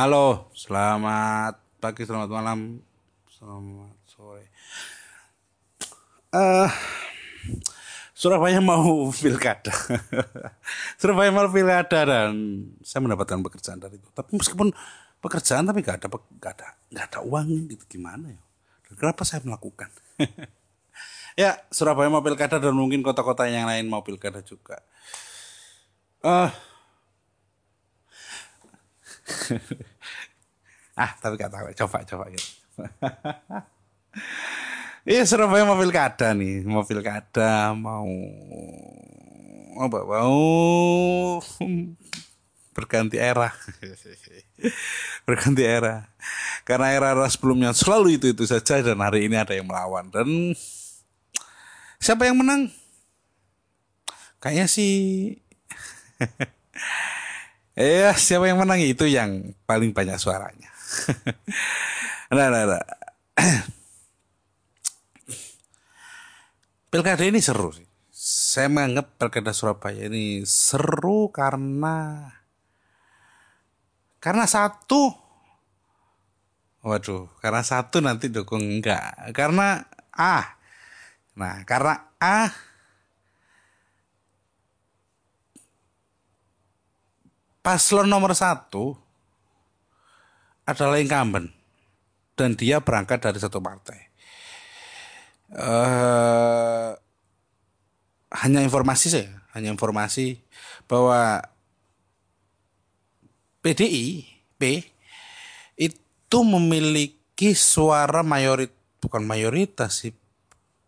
Halo, selamat pagi, selamat malam, selamat sore. Eh, Surabaya mau pilkada. Surabaya mau pilkada dan saya mendapatkan pekerjaan dari itu. Tapi meskipun pekerjaan tapi nggak ada nggak ada nggak ada uangnya gitu gimana ya? Dan kenapa saya melakukan? ya Surabaya mau pilkada dan mungkin kota-kota yang lain mau pilkada juga. Eh, ah tapi gak tahu. Coba coba gitu. Iya Surabaya mau pilkada nih. Mau pilkada mau apa mau berganti era. Berganti era. Karena era-era sebelumnya selalu itu itu saja dan hari ini ada yang melawan. Dan siapa yang menang? Kayaknya sih Iya, siapa yang menang? Itu yang paling banyak suaranya. nah, nah, nah. Pilkada ini seru sih. Saya menganggap Pilkada Surabaya ini seru karena karena satu Waduh, karena satu nanti dukung enggak. Karena A. Nah, karena A paslon nomor satu adalah incumbent dan dia berangkat dari satu partai. Uh, hanya informasi saya, hanya informasi bahwa PDI P itu memiliki suara mayorit bukan mayoritas sih.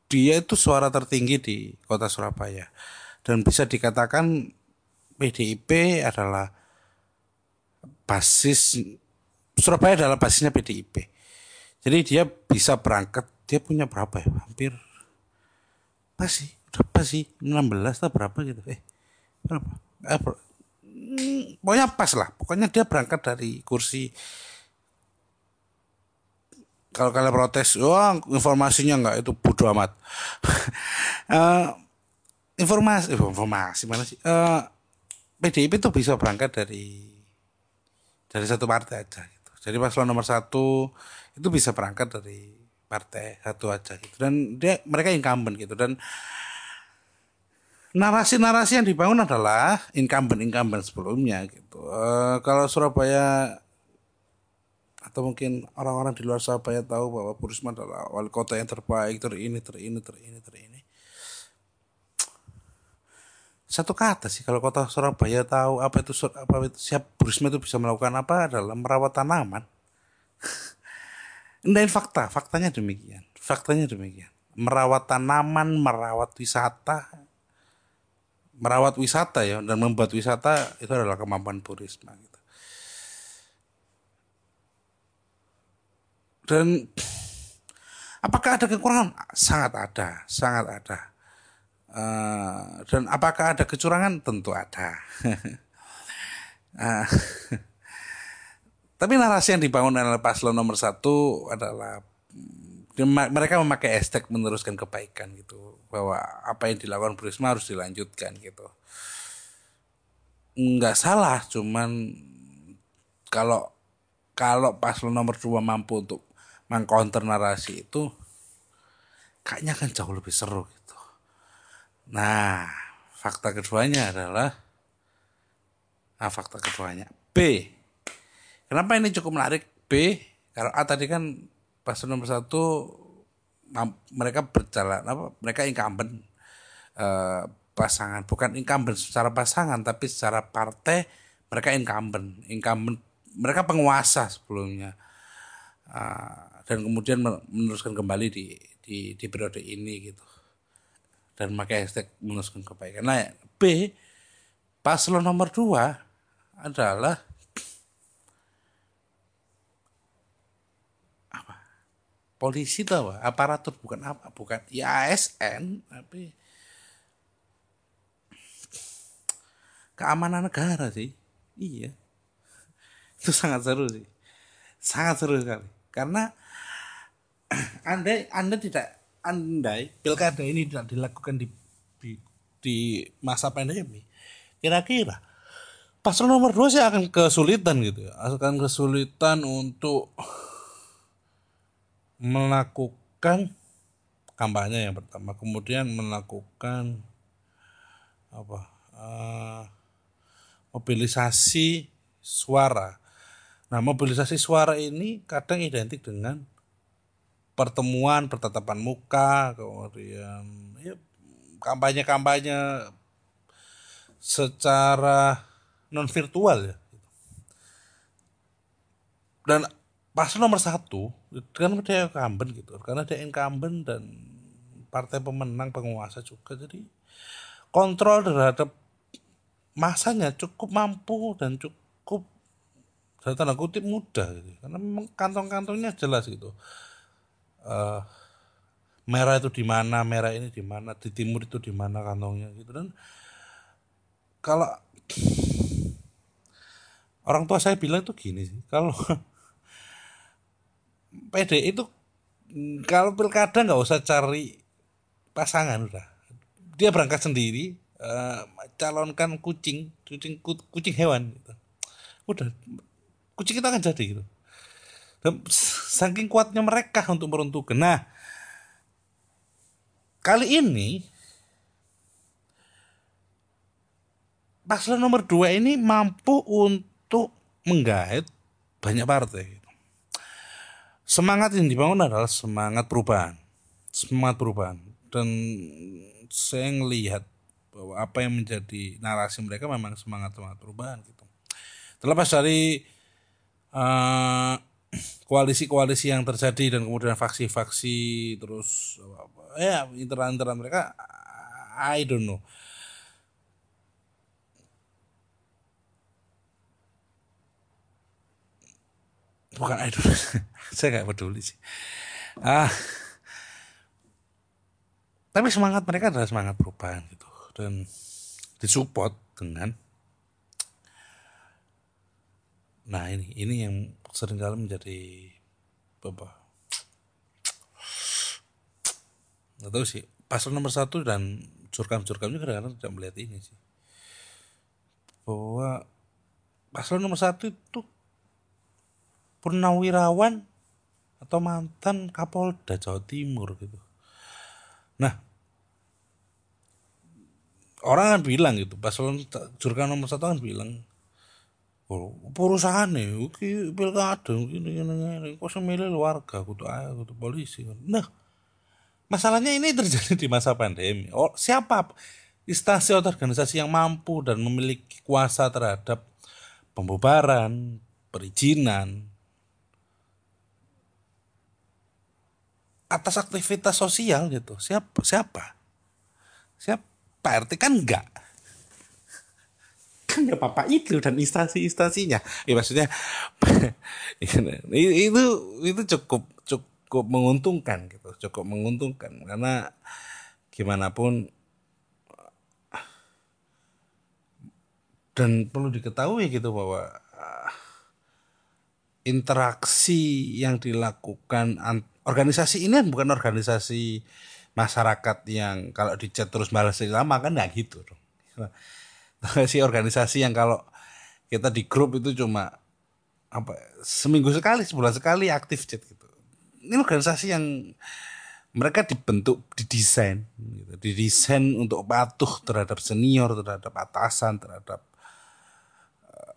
Dia itu suara tertinggi di kota Surabaya. Dan bisa dikatakan PDIP adalah basis Surabaya adalah basisnya PDIP. Jadi dia bisa berangkat, dia punya berapa ya? Hampir apa sih? Berapa sih? 16 atau berapa gitu. Eh, berapa? Eh, ber, hmm, pokoknya pas lah. Pokoknya dia berangkat dari kursi kalau kalian protes, wah informasinya enggak itu bodoh amat. uh, informasi, informasi mana sih? Uh, eh, PDIP itu bisa berangkat dari dari satu partai aja. Jadi paslon nomor satu itu bisa berangkat dari partai satu aja gitu. Dan dia mereka incumbent gitu. Dan narasi-narasi yang dibangun adalah incumbent incumbent sebelumnya gitu. Uh, kalau Surabaya atau mungkin orang-orang di luar Surabaya tahu bahwa Purisma adalah wali kota yang terbaik ter ini ter ini ter ini ter ini satu kata sih kalau kota Surabaya tahu apa itu apa itu siap Burisma itu bisa melakukan apa adalah merawat tanaman. Endahin fakta, faktanya demikian. Faktanya demikian. Merawat tanaman, merawat wisata, merawat wisata ya dan membuat wisata itu adalah kemampuan Burisma gitu. Dan apakah ada kekurangan? Sangat ada, sangat ada Uh, dan apakah ada kecurangan? Tentu ada. uh, tapi narasi yang dibangun oleh paslon nomor satu adalah mereka memakai hashtag meneruskan kebaikan gitu bahwa apa yang dilakukan Prisma harus dilanjutkan gitu. Nggak salah, cuman kalau kalau paslon nomor dua mampu untuk mengcounter narasi itu kayaknya akan jauh lebih seru gitu. Nah, fakta keduanya adalah nah, fakta keduanya B. Kenapa ini cukup menarik B? Karena A tadi kan paslon nomor satu mereka berjalan apa? Mereka incumbent eh, pasangan, bukan incumbent secara pasangan tapi secara partai mereka incumbent, incumbent mereka penguasa sebelumnya uh, dan kemudian meneruskan kembali di di di periode ini gitu dan memakai hashtag meneruskan kebaikan. Nah, B paslon nomor dua adalah apa? Polisi apa? Aparatur bukan apa? Bukan ya ASN tapi keamanan negara sih. Iya. Itu sangat seru sih. Sangat seru sekali. Karena Anda Anda tidak andai pilkada ini tidak dilakukan di di, di masa pandemi, kira-kira paslon nomor dua sih akan kesulitan gitu ya. Akan kesulitan untuk melakukan kampanye yang pertama. Kemudian melakukan apa uh, mobilisasi suara. Nah mobilisasi suara ini kadang identik dengan pertemuan pertatapan muka kemudian ya, kampanye-kampanye secara non virtual ya dan pas nomor satu kan dia incumbent gitu karena dia incumbent dan partai pemenang penguasa juga jadi kontrol terhadap masanya cukup mampu dan cukup dalam tanda kutip mudah gitu. karena kantong-kantongnya jelas gitu uh, merah itu di mana merah ini di mana di timur itu di mana kantongnya gitu. Dan kalau orang tua saya bilang tuh gini sih kalau PD itu kalau pilkada nggak usah cari pasangan udah. Dia berangkat sendiri uh, calonkan kucing kucing kucing hewan gitu. udah kucing kita akan jadi gitu dan saking kuatnya mereka untuk meruntuhkan. Nah, kali ini paslon nomor dua ini mampu untuk menggait banyak partai. Semangat yang dibangun adalah semangat perubahan, semangat perubahan. Dan saya melihat bahwa apa yang menjadi narasi mereka memang semangat semangat perubahan gitu. Terlepas dari uh, koalisi-koalisi yang terjadi dan kemudian faksi-faksi terus ya internal-internal mereka I don't know. Bukan I don't know. Saya nggak peduli sih. Ah. Tapi semangat mereka adalah semangat perubahan gitu. Dan disupport dengan nah ini ini yang sering kali menjadi apa? Nggak tahu sih. Pasal nomor satu dan curkam-curkamnya kadang-kadang tidak melihat ini sih. Bahwa pasal nomor satu itu purnawirawan atau mantan Kapolda Jawa Timur gitu. Nah orang kan bilang gitu pasal jurkam nomor satu kan bilang perusahaan nih oke pilkada gini gini kok semilih warga kudu ayo kudu polisi. Nah masalahnya ini terjadi di masa pandemi. Oh siapa instansi atau organisasi yang mampu dan memiliki kuasa terhadap pembubaran perizinan atas aktivitas sosial gitu? Siapa? Siapa siapa RT kan enggak kan ya papa itu dan instansi-instansinya. Ya maksudnya itu itu cukup cukup menguntungkan gitu. Cukup menguntungkan. Karena gimana pun dan perlu diketahui gitu bahwa ah, interaksi yang dilakukan organisasi ini kan bukan organisasi masyarakat yang kalau dicat terus balas lama kan nggak gitu sih organisasi yang kalau kita di grup itu cuma apa seminggu sekali sebulan sekali aktif chat gitu. Ini organisasi yang mereka dibentuk didesain gitu. didesain untuk patuh terhadap senior terhadap atasan terhadap uh,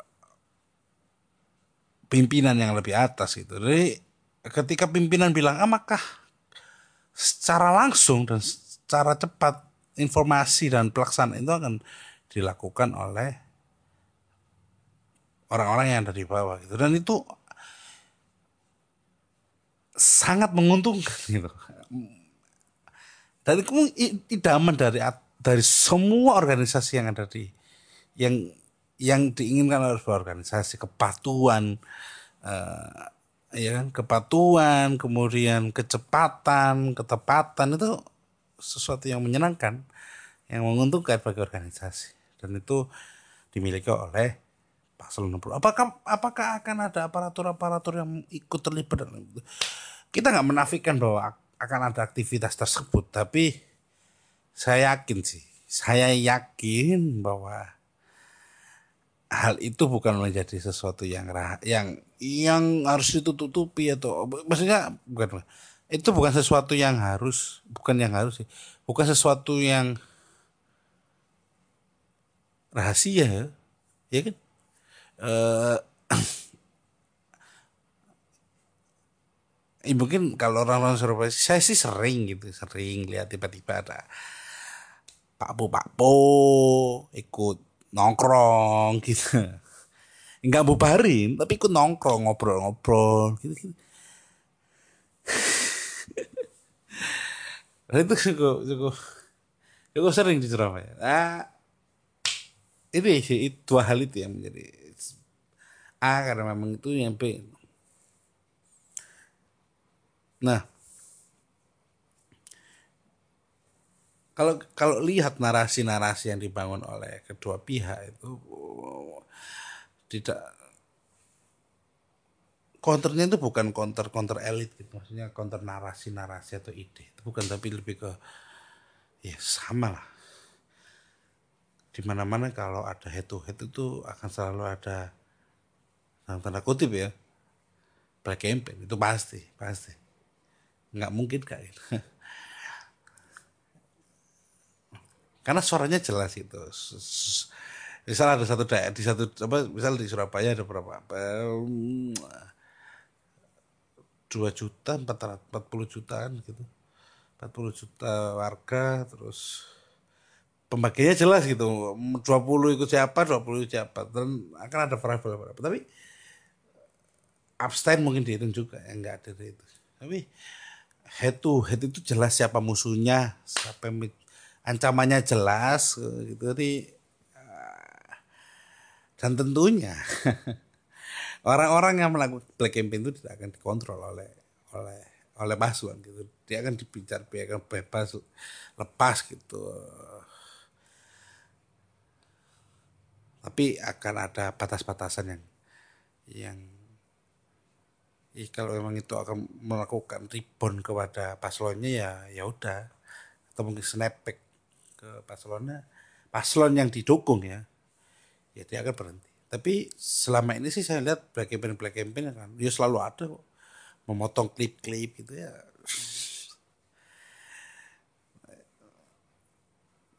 pimpinan yang lebih atas gitu. Jadi ketika pimpinan bilang ah maka secara langsung dan secara cepat informasi dan pelaksanaan itu akan dilakukan oleh orang-orang yang ada di bawah gitu. Dan itu sangat menguntungkan gitu. Dan itu idaman dari dari semua organisasi yang ada di yang yang diinginkan oleh sebuah organisasi. Kepatuhan uh, ya kan? Kepatuhan kemudian kecepatan ketepatan itu sesuatu yang menyenangkan yang menguntungkan bagi organisasi dan itu dimiliki oleh paslon 60. Apakah apakah akan ada aparatur-aparatur yang ikut terlibat? Kita nggak menafikan bahwa akan ada aktivitas tersebut, tapi saya yakin sih, saya yakin bahwa hal itu bukan menjadi sesuatu yang rah yang yang harus ditutupi atau maksudnya bukan itu bukan sesuatu yang harus bukan yang harus sih bukan sesuatu yang rahasia ya kan? Eh ya mungkin kalau orang-orang Surabaya saya sih sering gitu sering lihat tiba-tiba ada Pak Bu Pak Po ikut nongkrong gitu. Nggak bubarin tapi ikut nongkrong ngobrol-ngobrol gitu, gitu. itu cukup cukup cukup sering di Surabaya. Nah, ini sih dua hal itu yang menjadi A karena memang itu yang B. Nah, kalau kalau lihat narasi-narasi yang dibangun oleh kedua pihak itu tidak counternya itu bukan counter counter elit gitu. Maksudnya counter narasi narasi atau ide. Itu bukan tapi lebih ke ya sama lah di mana mana kalau ada head to head itu akan selalu ada tanda kutip ya black campaign. Itu pasti pasti. Nggak mungkin kak. Karena suaranya jelas itu. Misal ada satu daerah di satu apa misal di Surabaya ada berapa? Dua juta empat empat puluh jutaan gitu. Empat puluh juta warga terus pembagiannya jelas gitu dua puluh ikut siapa dua puluh siapa dan akan ada variabel berapa tapi abstain mungkin dihitung juga yang nggak ada itu tapi head to head itu jelas siapa musuhnya, siapa ancamannya jelas gitu. Jadi eh, dan tentunya orang-orang yang melakukan black campaign itu tidak akan dikontrol oleh oleh oleh paslon gitu. Dia akan dibicar, bebas lepas gitu. Tapi akan ada batas-batasan yang yang Ih, kalau memang itu akan melakukan ribon kepada paslonnya ya ya udah. Atau mungkin snapback ke paslonnya paslon yang didukung ya. Ya dia akan berhenti. Tapi selama ini sih saya lihat black campaign black campaign kan dia selalu ada memotong klip-klip gitu ya.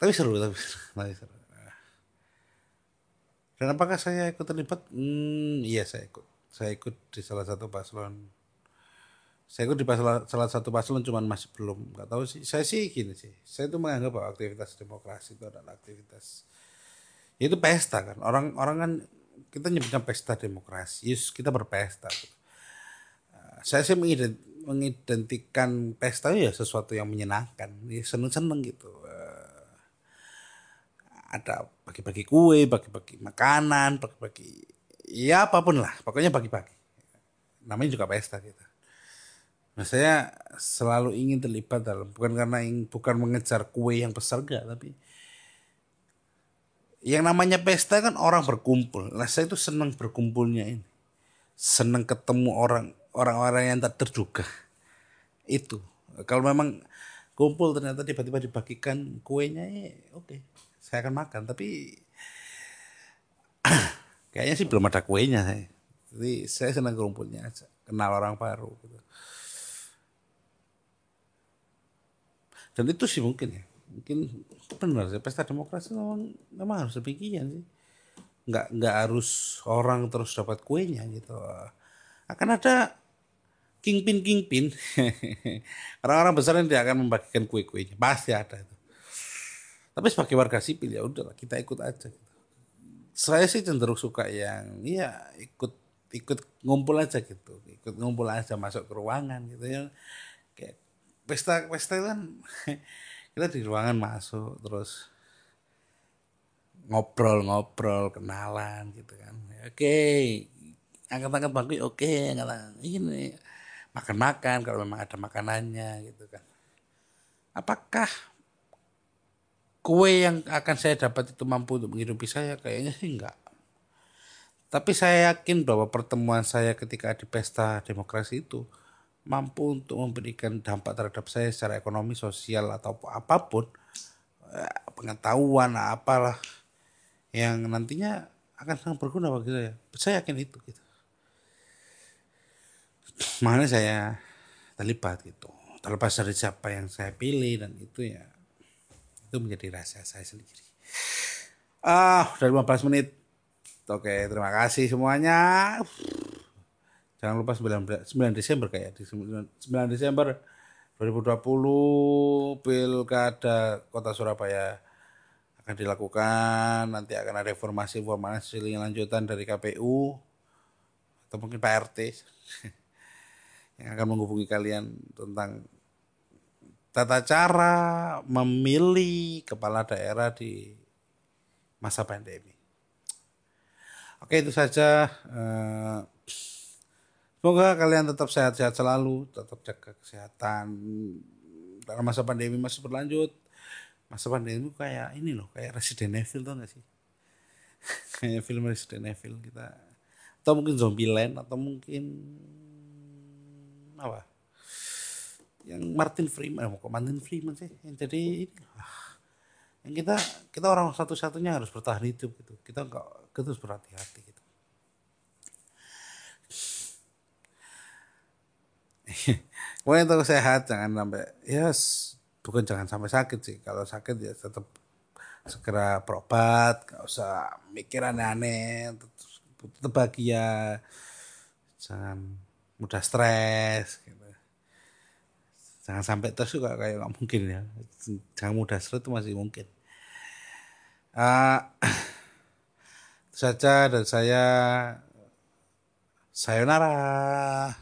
Tapi seru tapi, tapi seru dan apakah saya ikut terlibat? Hmm, iya saya ikut. Saya ikut di salah satu paslon. Saya ikut di paslon, salah satu paslon cuman masih belum. Nggak tahu sih. Saya sih gini sih. Saya itu menganggap bahwa aktivitas demokrasi itu adalah aktivitas itu pesta kan. Orang orang kan kita nyebutnya pesta demokrasi. Yes, kita berpesta. Gitu. saya sih mengidentikan pesta ya sesuatu yang menyenangkan. Ya seneng seneng gitu ada bagi-bagi kue bagi-bagi makanan bagi-bagi ya apa pun lah pokoknya pagi-pagi namanya juga pesta gitu nah saya selalu ingin terlibat dalam bukan karena ingin, bukan mengejar kue yang besar gak tapi yang namanya pesta kan orang berkumpul. Nah saya itu senang berkumpulnya ini. Senang ketemu orang orang-orang yang tak terduga. Itu. Kalau memang kumpul ternyata tiba-tiba dibagikan kuenya ya oke. okay, saya akan makan tapi Kayaknya sih belum ada kuenya saya. Jadi saya senang kerumputnya aja, kenal orang baru gitu. Dan itu sih mungkin ya, mungkin benar sih pesta demokrasi memang, memang harus demikian sih. Nggak nggak harus orang terus dapat kuenya gitu. Akan ada kingpin kingpin orang-orang besar yang tidak akan membagikan kue-kuenya pasti ada itu. Tapi sebagai warga sipil ya udah kita ikut aja. Gitu. Saya sih cenderung suka yang ya ikut ikut ngumpul aja gitu. Ikut ngumpul aja masuk ke ruangan gitu. Ya kayak pesta pesta kan kita di ruangan masuk terus ngobrol-ngobrol kenalan gitu kan. Oke angkat-angkat bangku oke angkat ini makan-makan kalau memang ada makanannya gitu kan. Apakah kue yang akan saya dapat itu mampu untuk menghidupi saya kayaknya sih enggak. Tapi saya yakin bahwa pertemuan saya ketika di pesta demokrasi itu mampu untuk memberikan dampak terhadap saya secara ekonomi, sosial atau apa pun eh, pengetahuan apalah yang nantinya akan sangat berguna bagi saya. Saya yakin itu gitu. Makanya saya terlibat gitu. Terlepas dari siapa yang saya pilih dan itu ya itu menjadi rahasia saya sendiri. Ah udah 15 menit. Oke terima kasih semuanya. Jangan lupa 9, 9 Desember kayak di 9 Desember 2020 pilkada kota Surabaya akan dilakukan. Nanti akan ada reformasi formasi lanjutan dari KPU atau mungkin Pak RT yang akan menghubungi kalian tentang tata cara memilih kepala daerah di masa pandemi. Oke itu saja. Eh, semoga kalian tetap sehat-sehat selalu, tetap jaga kesehatan. Karena masa pandemi masih berlanjut masa pandemi kayak ini loh kayak Resident Evil tuh gak sih kayak film Resident Evil kita atau mungkin Zombieland atau mungkin apa yang Martin Freeman eh, kok Martin Freeman sih yang jadi ini. Ah, yang kita kita orang satu-satunya harus bertahan hidup gitu. Kita enggak kita harus berhati-hati gitu. Pokoknya itu sehat jangan sampai yes bukan jangan sampai sakit sih. Kalau sakit ya tetap segera berobat gak usah mikir aneh-aneh tetap bahagia. Jangan mudah stres gitu. Jangan sampai terus juga kayak nggak mungkin ya. Jangan mudah stres itu masih mungkin. Uh, saja dari saya sayonara